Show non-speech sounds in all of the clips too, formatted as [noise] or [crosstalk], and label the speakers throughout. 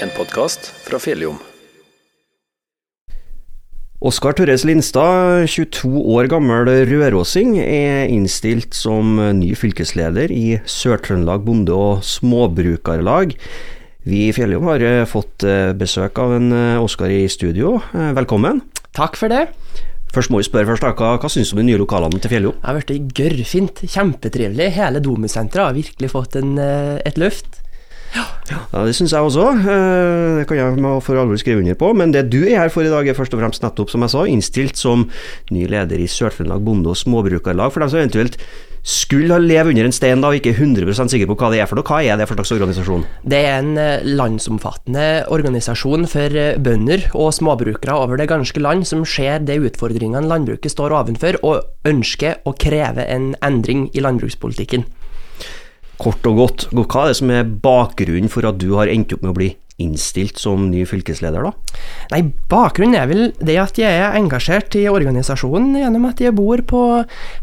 Speaker 1: En podkast fra Fjelljom.
Speaker 2: Oskar Torres Lindstad, 22 år gammel røråsing, er innstilt som ny fylkesleder i Sør-Trøndelag Bonde- og Småbrukarlag. Vi i Fjelljom har eh, fått eh, besøk av en eh, Oskar i studio. Velkommen.
Speaker 3: Takk for det.
Speaker 2: Først må vi spørre først, hva, hva syns du om de nye lokalene til Fjelljom?
Speaker 3: Det har blitt gørrfint. Kjempetrivelig. Hele Domus-senteret har virkelig fått en, et løft.
Speaker 2: Ja, Det syns jeg også. Det kan jeg for alvor skrive under på. Men det du er her for i dag, er først og fremst nettopp, som jeg sa, innstilt som ny leder i Sør-Trøndelag Bonde- og Småbrukarlag. For dem som eventuelt skulle leve under en stein da, og ikke er 100% sikker på hva det er for noe. Hva er det for slags organisasjon?
Speaker 3: Det er en landsomfattende organisasjon for bønder og småbrukere over det ganske land som ser de utfordringene landbruket står ovenfor, og ønsker å kreve en endring i landbrukspolitikken.
Speaker 2: Kort og godt, hva er det som er bakgrunnen for at du har endt opp med å bli innstilt som ny fylkesleder, da?
Speaker 3: Nei, Bakgrunnen er vel det at jeg er engasjert i organisasjonen gjennom at jeg bor på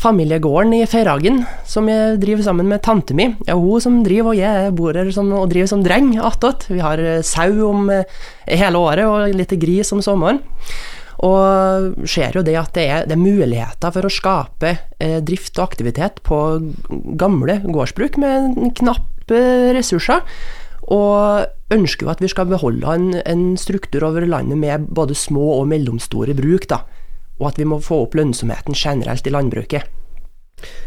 Speaker 3: familiegården i Feiragen, som jeg driver sammen med tante mi. Det er hun som driver, og jeg bor her som, og driver som dreng attåt. Vi har sau om hele året og litt gris om sommeren. Og ser jo det at det er, det er muligheter for å skape eh, drift og aktivitet på gamle gårdsbruk med knappe ressurser. Og ønsker jo at vi skal beholde en, en, struktur over landet med både små og mellomstore bruk, da. Og at vi må få opp lønnsomheten generelt i landbruket.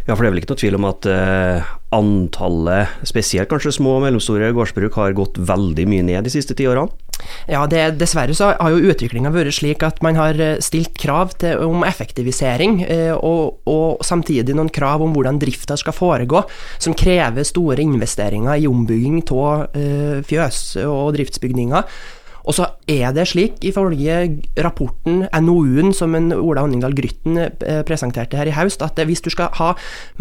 Speaker 2: Ja, for det er vel ikke noe tvil om at uh, antallet, spesielt kanskje små og mellomstore gårdsbruk, har gått veldig mye ned de siste ti årene?
Speaker 3: Ja, det, dessverre så har jo utviklinga vært slik at man har stilt krav til, om effektivisering, uh, og, og, samtidig noen krav om hvordan drifta skal foregå, som krever store investeringer i ombygging av fjøs og driftsbygninger. Og så er det slik, ifølge rapporten, NOU-en som en Ola Honningdal Grytten presenterte her i høst, at hvis du skal ha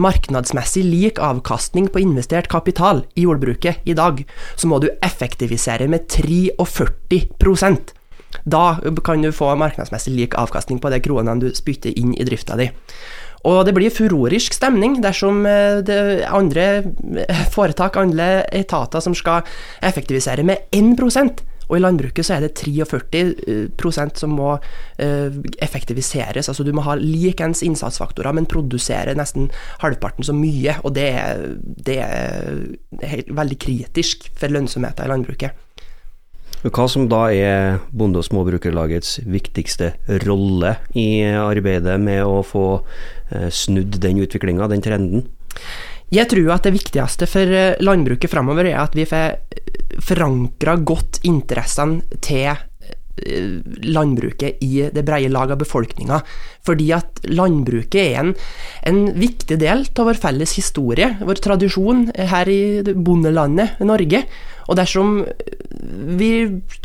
Speaker 3: marknadsmessig lik avkastning på investert kapital i jordbruket i dag, så må du effektivisere med 43% Da kan du få marknadsmessig lik avkastning på de kronene du spytter inn i drifta di. Og det blir furorisk stemning dersom det andre foretak, andre etater som skal effektivisere med 1 og i landbruket så er det 43% som må effektiviseres. Altså du må ha likens innsatsfaktorer, men produsere nesten halvparten så mye. Og det er, det er veldig kritisk for lønnsomheten i landbruket.
Speaker 2: Hva som da er Bonde- og Småbrukerlagets viktigste rolle i arbeidet med å få snudd den utviklinga, den trenden?
Speaker 3: Jeg tror at det viktigste for landbruket framover er at vi får forankra godt interessene til landbruket i det breie lag av befolkninga. Fordi at landbruket er en, en viktig del av vår felles historie, vår tradisjon her i bondelandet Norge. Og dersom vi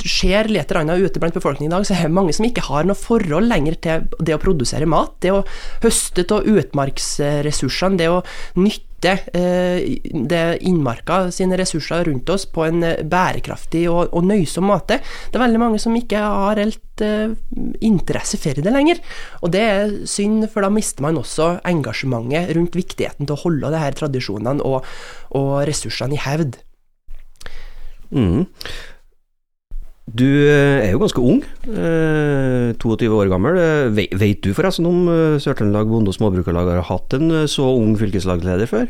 Speaker 3: ser litt ute blant befolkningen i dag, så er det mange som ikke har noe forhold lenger til det å produsere mat. Det å høste av utmarksressursene, det å nytte det innmarka sine ressurser rundt oss på en bærekraftig og, og nøysom måte. Det er veldig mange som ikke har helt eh, interesse for det lenger. Og det er synd, for da mister man også engasjementet rundt viktigheten til å holde de her tradisjonene og, og ressursene i hevd.
Speaker 2: Mm. Du er jo ganske ung, 22 år gammel. Vet du forresten om Sør-Trøndelag Bonde- og Småbrukarlag har hatt en så ung fylkeslagleder før?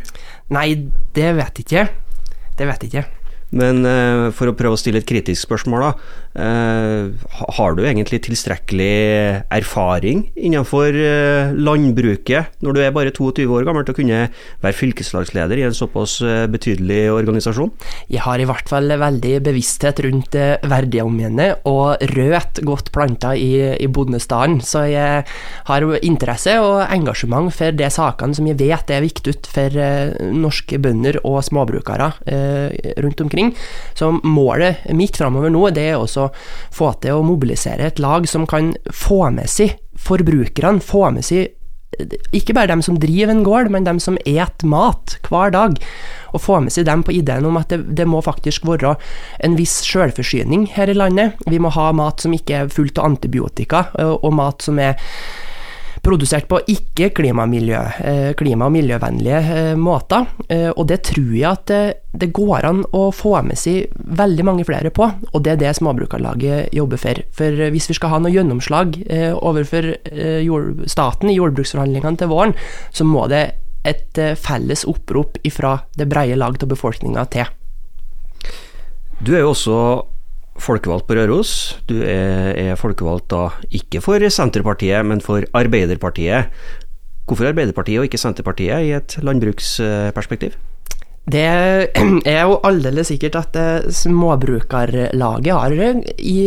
Speaker 3: Nei, det vet jeg ikke. Det vet jeg ikke.
Speaker 2: Men for å prøve å stille et kritisk spørsmål, da. Har du egentlig tilstrekkelig erfaring innenfor landbruket, når du er bare 22 år gammel, til å kunne være fylkeslagsleder i en såpass betydelig organisasjon?
Speaker 3: Jeg har i hvert fall veldig bevissthet rundt verdiene mine, og rødt godt planta i, i bondestaden. Så jeg har interesse og engasjement for de sakene som jeg vet er viktig for norske bønder og småbrukere rundt omkring. Så målet mitt framover nå, det er også å få til å mobilisere et lag som kan få med seg forbrukerne, få med seg ikke bare dem som driver en gård, men dem som et mat hver dag. Og få med seg dem på ideen om at det, det må faktisk være en viss selvforsyning her i landet. Vi må ha mat som ikke er fullt av antibiotika, og, og mat som er produsert på ikke eh, klima- og miljøvennlige eh, måter. Eh, og det tror jeg at det, går an å få med seg veldig mange flere på, og det er det Småbrukarlaget jobber for. For hvis vi skal ha noe gjennomslag overfor staten i jordbruksforhandlingene til våren, så må det et felles opprop ifra det breie lag av befolkninga til.
Speaker 2: Du er jo også folkevalgt på Røros. Du er, er, folkevalgt da ikke for Senterpartiet, men for Arbeiderpartiet. Hvorfor Arbeiderpartiet og ikke Senterpartiet i et landbruksperspektiv?
Speaker 3: Det [clears throat] er jo aldeles sikkert at eh, Småbrukarlaget har, i,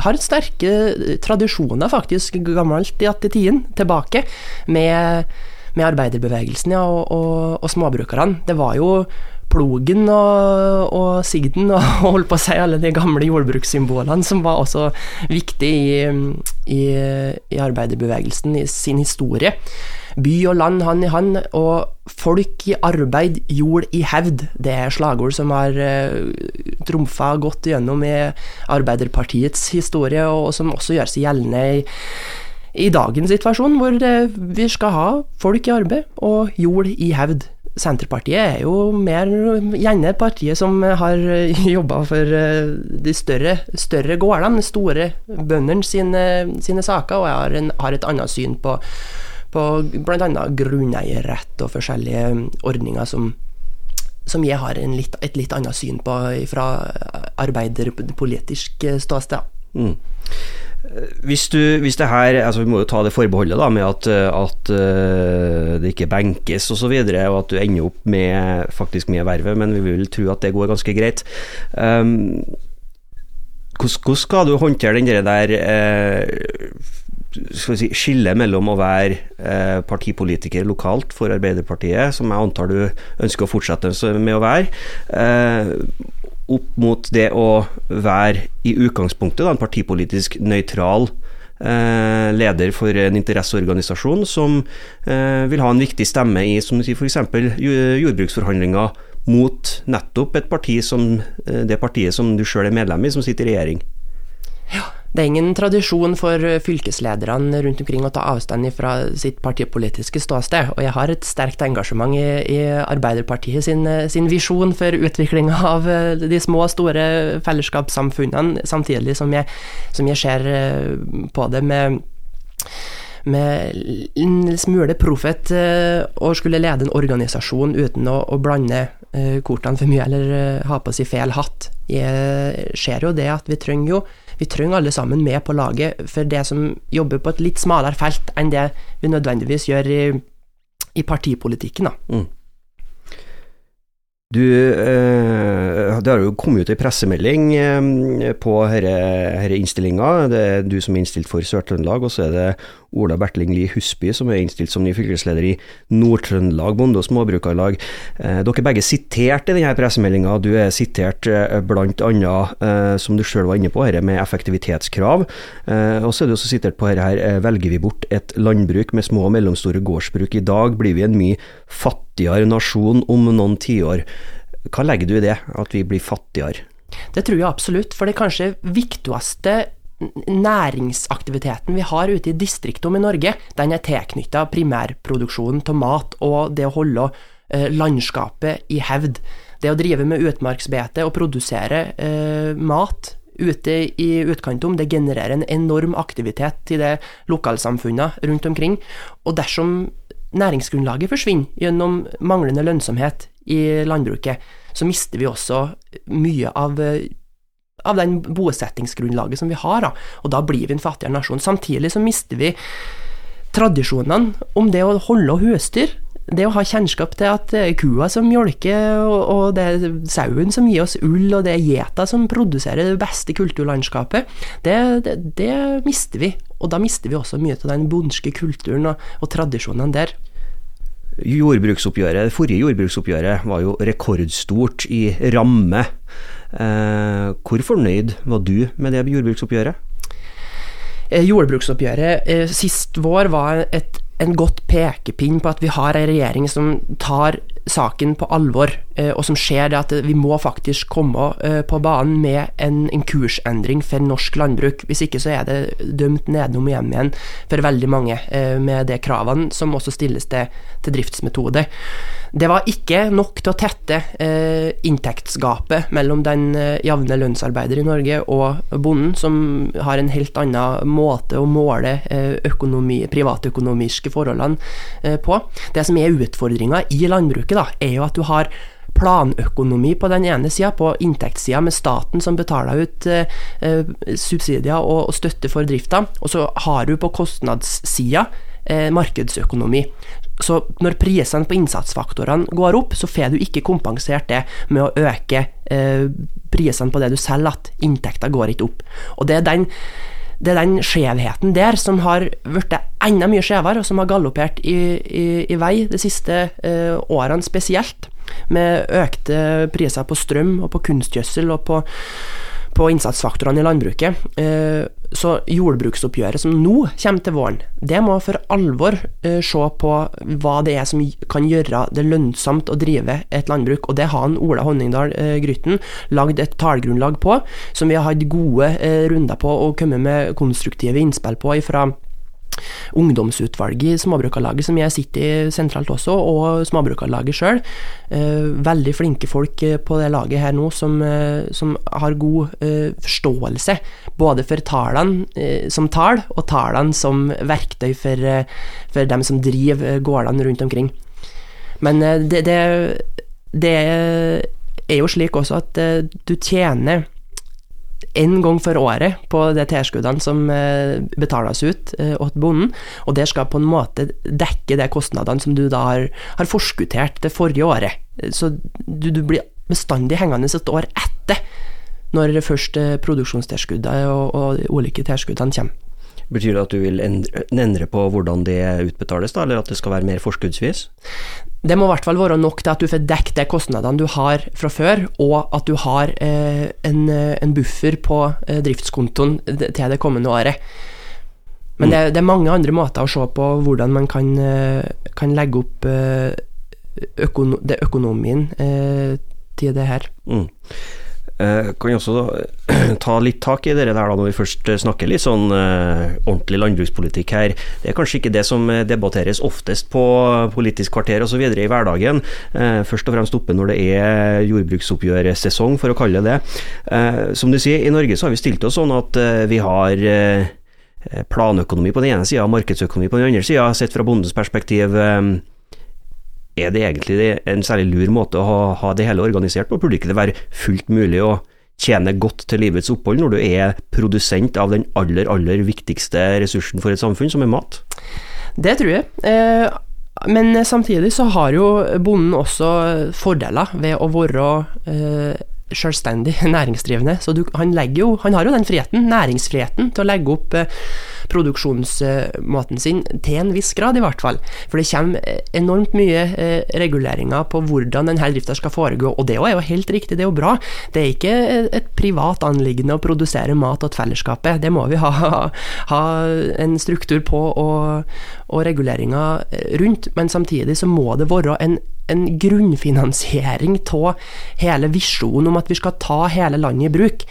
Speaker 3: har sterke tradisjoner, faktisk, gammelt i tiden tilbake, med, med arbeiderbevegelsen ja, og, og, og småbrukerne. Det var jo plogen og, og sigden og [laughs] holdt på å si alle de gamle jordbrukssymbolene som var også viktige i, i, i arbeiderbevegelsen, i sin historie. By og land hand i hand, og folk i arbeid, jord i hevd. Det er slagord som har uh, trumfa godt gjennom i Arbeiderpartiets historie, og som også gjør seg gjeldende i, i dagens situasjon, hvor det, vi skal ha folk i arbeid og jord i hevd. Senterpartiet er jo mer gjerne partiet som har [laughs] jobba for eh, de større, større gårdene, store bøndene sine, sine, saker, og har, en, har et annet syn på, på bl.a. grunneierrett og forskjellige ordninger som, som jeg har litt, et litt annet syn på fra arbeiderpolitisk ståsted. Mm.
Speaker 2: Hvis, du, hvis det her altså Vi må jo ta det forbeholdet da, med at, at uh, det ikke benkes osv., og, så videre, og at du ender opp med, faktisk med vervet, men vi vil tro at det går ganske greit. Um, hvordan, skal du håndtere den der uh, skal vi si, skillet mellom å være uh, partipolitiker lokalt for Arbeiderpartiet, som jeg antar du ønsker å fortsette med å være, opp mot det å være i utgangspunktet da, en partipolitisk nøytral eh, leder for en interesseorganisasjon som eh, vil ha en viktig stemme i som du sier, f.eks. jordbruksforhandlinger mot nettopp et parti som eh, det partiet som du sjøl er medlem i, som sitter i regjering.
Speaker 3: Ja, det er ingen tradisjon for fylkeslederne rundt omkring å ta avstand fra sitt partipolitiske ståsted, og jeg har et sterkt engasjement i, i Arbeiderpartiet sin, sin visjon for utviklinga av de små og store fellesskapssamfunnene, samtidig som jeg, som jeg ser eh, på det med med en smule profet eh, å skulle lede en organisasjon uten å, å blande eh, kortene for mye eller ha på seg feil hatt. Jeg ser jo det at vi trenger jo vi trenger alle sammen med på laget for det som jobber på et litt smalere felt enn det vi nødvendigvis gjør i, i partipolitikken. Da. Mm.
Speaker 2: Du, eh, det har jo kommet ut en pressemelding eh, på denne innstillinga. Det er du som er innstilt for Sør-Trøndelag, og så er det Ola Bertling Lie Husby som er innstilt som ny fylkesleder i Nord-Trøndelag Bonde- og Småbrukarlag. Eh, dere er begge sitert i denne pressemeldinga. Du er sitert blant annet, som du sjøl var inne på, dette med effektivitetskrav. Og så er du også sitert på dette her, velger vi bort et landbruk med små og mellomstore gårdsbruk i dag, blir vi en mye fattigere nasjon om noen tiår. Hva legger du i det, at vi blir fattigere?
Speaker 3: Det tror jeg absolutt, for det kanskje viktigste næringsaktiviteten vi har ute i distriktene i Norge, den er tilknytta primærproduksjonen av mat og det å holde eh, landskapet i hevd. Det å drive med utmarksbete og produsere eh, mat ute i utkantom, det genererer en enorm aktivitet til det lokalsamfunnene rundt omkring. Og dersom næringsgrunnlaget forsvinner gjennom manglende lønnsomhet i landbruket, så mister vi også mye av, av den bosettingsgrunnlaget som vi har, da. og da blir vi en fattigere nasjon. Samtidig så mister vi tradisjonene om det å holde husdyr. Det å ha kjennskap til at er kua som mjølker, og det er sauen som gir oss ull, og det er gjeta som produserer det beste kulturlandskapet, det, det, det mister vi. Og da mister vi også mye av den bondske kulturen og, og tradisjonene der.
Speaker 2: Jordbruksoppgjøret, Det forrige jordbruksoppgjøret var jo rekordstort i ramme. Eh, hvor fornøyd var du med det jordbruksoppgjøret?
Speaker 3: Eh, jordbruksoppgjøret eh, sist vår var et, en godt pekepinn på at vi har en regjering som tar saken på alvor, eh, og som ser det at vi må faktisk komme eh, på banen med en, en, kursendring for norsk landbruk. Hvis ikke så er det dømt nedom hjem igjen for veldig mange, eh, med de kravene som også stilles til, til driftsmetode. Det var ikke nok til å tette inntektsgapet mellom den jevne lønnsarbeider i Norge og bonden, som har en helt annen måte å måle økonomi, privatøkonomiske forholdene på. Det som er utfordringa i landbruket, da, er jo at du har planøkonomi på den ene sida, på inntektssida med staten som betaler ut eh, eh, subsidier og, og, støtte for drifta, og så har du på kostnadssida eh, markedsøkonomi. Så når prisene på innsatsfaktorene går opp, så får du ikke kompensert det med å øke eh, prisene på det du selger, at inntekta går ikke opp. Og det er den det er den skjevheten der som har blitt enda mye skjevere, og som har galoppert i, i, i, vei de siste eh, årene spesielt, med økte priser på strøm og på kunstgjødsel og på på innsatsfaktorene i landbruket. Eh, så jordbruksoppgjøret som nå kommer til våren, det må for alvor eh, se på hva det er som kan gjøre det lønnsomt å drive et landbruk. Og det har han Ola Honningdal eh, Grytten lagd et tallgrunnlag på, som vi har hatt gode runder på og kommet med konstruktive innspill på ifra ungdomsutvalget i Småbrukarlaget, som jeg sitter i sentralt også, og Småbrukarlaget sjøl. Eh, veldig flinke folk eh, på det laget her nå, som, eh, som har god forståelse både for tallene som tall, og tallene som verktøy for, for dem som driver gårdene rundt omkring. Men det, det, det er jo slik også at du tjener én gang for året på de tilskuddene som eh, betales ut eh, til bonden, og det skal på en måte dekke de kostnadene som du da har, har forskuttert det forrige året. Så du, du blir bestandig hengende et år etter, når først produksjonstilskuddene og, og ulike tilskuddene kommer.
Speaker 2: Betyr det at du vil endre, endre, på hvordan det utbetales, da, eller at det skal være mer forskuddsvis?
Speaker 3: Det må i hvert fall være nok til at du får dekket de kostnadene du har fra før, og at du har eh, en, en, buffer på eh, driftskontoen til det kommende året. Men mm. det, det, er mange andre måter å se på hvordan man kan, eh, kan legge opp eh, økono, det økonomien eh, til det her. Mm.
Speaker 2: Eh, kan vi også [clears throat] ta litt tak i det der da, når vi først snakker litt sånn uh, ordentlig landbrukspolitikk her. Det er kanskje ikke det som debatteres oftest på Politisk kvarter osv. i hverdagen. Først og fremst oppe når det er jordbruksoppgjørsesong, for å kalle det det. Som du sier, i Norge så har vi stilt oss sånn at vi har planøkonomi på den ene sida markedsøkonomi på den andre sida, sett fra bondens perspektiv. Er det egentlig en særlig lur måte å ha, ha det hele organisert på? Burde ikke det være fullt mulig å tjene godt til livets opphold når du er produsent av den aller, aller viktigste ressursen for et samfunn, som er mat?
Speaker 3: Det tror jeg. Eh, men samtidig så har jo bonden også fordeler ved å være eh, selvstendig [laughs] næringsdrivende. Så du, han, jo, han, har jo den friheten, næringsfriheten, til å legge opp eh, produksjonsmåten sin, til en viss grad i hvert fall. For det kommer eh, enormt mye eh, reguleringer på hvordan denne drifta skal foregå, og det er jo helt riktig, det er jo bra. Det er ikke et privat anliggende å produsere mat til fellesskapet, det må vi ha, ha en struktur på og, og reguleringer rundt, men samtidig så må det være en en grunnfinansiering av hele visjonen om at vi skal ta hele landet i bruk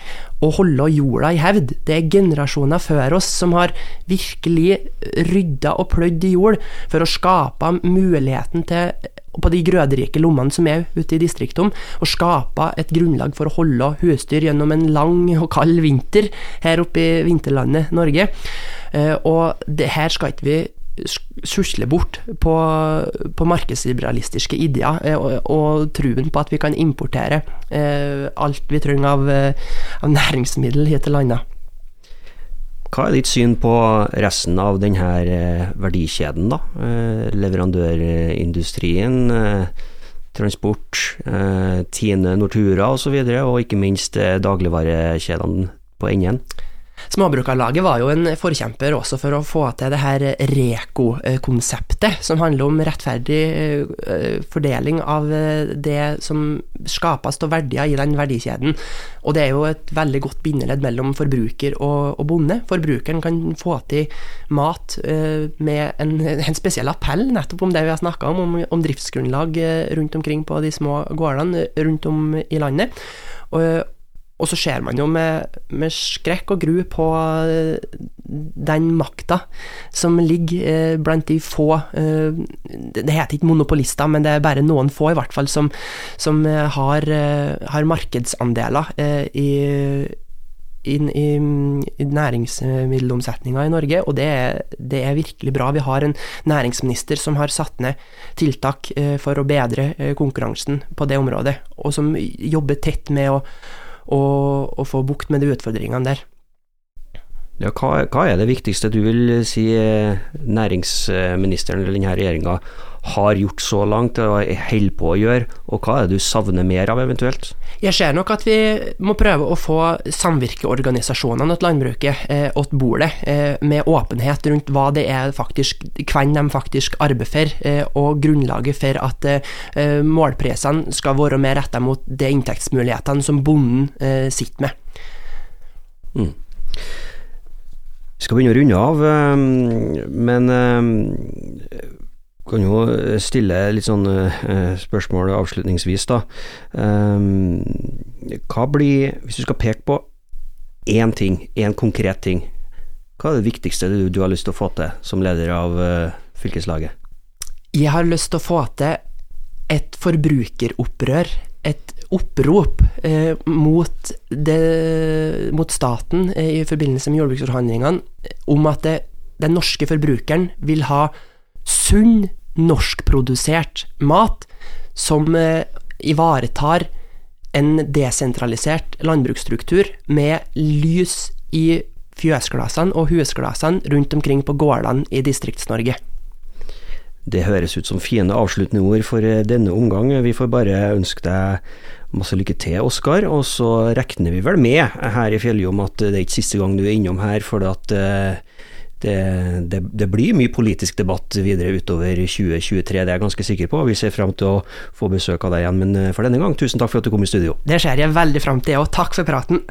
Speaker 3: og holde jorda i hevd. Det er generasjoner før oss som har virkelig rydda og pløyd i jord for å skape muligheten til på de grøderike lommene som er ute i distriktene, og skape et grunnlag for å holde husdyr gjennom en lang og kald vinter her oppe i vinterlandet Norge. Eh, og det her skal ikke vi susle bort på, på markedsliberalistiske ideer eh, og, og truen på at vi kan importere eh, alt vi trenger av, eh, av næringsmiddel hit til landet.
Speaker 2: Hva er ditt syn på resten av denne eh, verdikjeden, da? Leverandørindustrien, transport, Tine Nortura osv., og, så videre, og ikke minst dagligvarekjedene på enden?
Speaker 3: Småbrukarlaget var jo en forkjemper også for å få til det her Reko-konseptet, som handler om rettferdig eh, fordeling av eh, det som skapes av verdier i den verdikjeden. Og det er jo et veldig godt bindeledd mellom forbruker og, bonde. Forbrukeren kan få til mat eh, med en, [laughs] en, spesiell appell nettopp om det vi har snakka om, om, om driftsgrunnlag rundt omkring på de små gårdene rundt om i landet. Og, og så ser man jo med, med skrekk og gru på eh, den makta som ligger eh, blant de få eh, Det heter ikke monopolister, men det er bare noen få, i hvert fall, som, som har, har, markedsandeler i, i, i, i næringsmiddelomsetninga i Norge, og det er, det er, virkelig bra. Vi har en næringsminister som har satt ned tiltak for å bedre konkurransen på det området, og som jobber tett med å og, og få bukt med de utfordringene der.
Speaker 2: Ja, hva, hva, er det viktigste du vil si eh, næringsministeren eller denne regjeringa har gjort så langt og holder på å gjøre, og hva er det du savner mer av eventuelt?
Speaker 3: Jeg ser nok at vi må prøve å få samvirkeorganisasjonene til landbruket eh, åt bordet, eh, med åpenhet rundt hva det er faktisk, hvem de faktisk arbeider for, eh, og grunnlaget for at eh, målprisene skal være mer retta mot de inntektsmulighetene som bonden eh, sitter med.
Speaker 2: Mm. Vi skal begynne å runde av, eh, men eh, kan jo stille litt sånn eh, spørsmål avslutningsvis, da. Hva blir, hvis du skal peke på én ting, én konkret ting, hva er det viktigste du, du, har lyst til å få til som leder av fylkeslaget?
Speaker 3: Jeg har lyst til å få til et forbrukeropprør, et opprop eh, mot, det, mot, staten eh, i forbindelse med jordbruksforhandlingene om at det, den norske forbrukeren vil ha sunn, norskprodusert mat som eh, ivaretar en desentralisert landbruksstruktur med lys i fjøsglassene og husglassene rundt omkring på gårdene i Distrikts-Norge.
Speaker 2: Det høres ut som fine avsluttende ord for eh, denne omgang. Vi får bare ønske deg masse lykke til, Oskar. Og så regner vi vel med her i Fjelljom at det er ikke siste gang du er innom her, for at eh, det, det, det, blir mye politisk debatt videre utover 2023, det er jeg ganske sikker på. Vi ser fram til å få besøk av deg igjen, men eh, for denne gang, tusen takk for at du kom i studio.
Speaker 3: Det ser jeg veldig fram til, og takk for praten.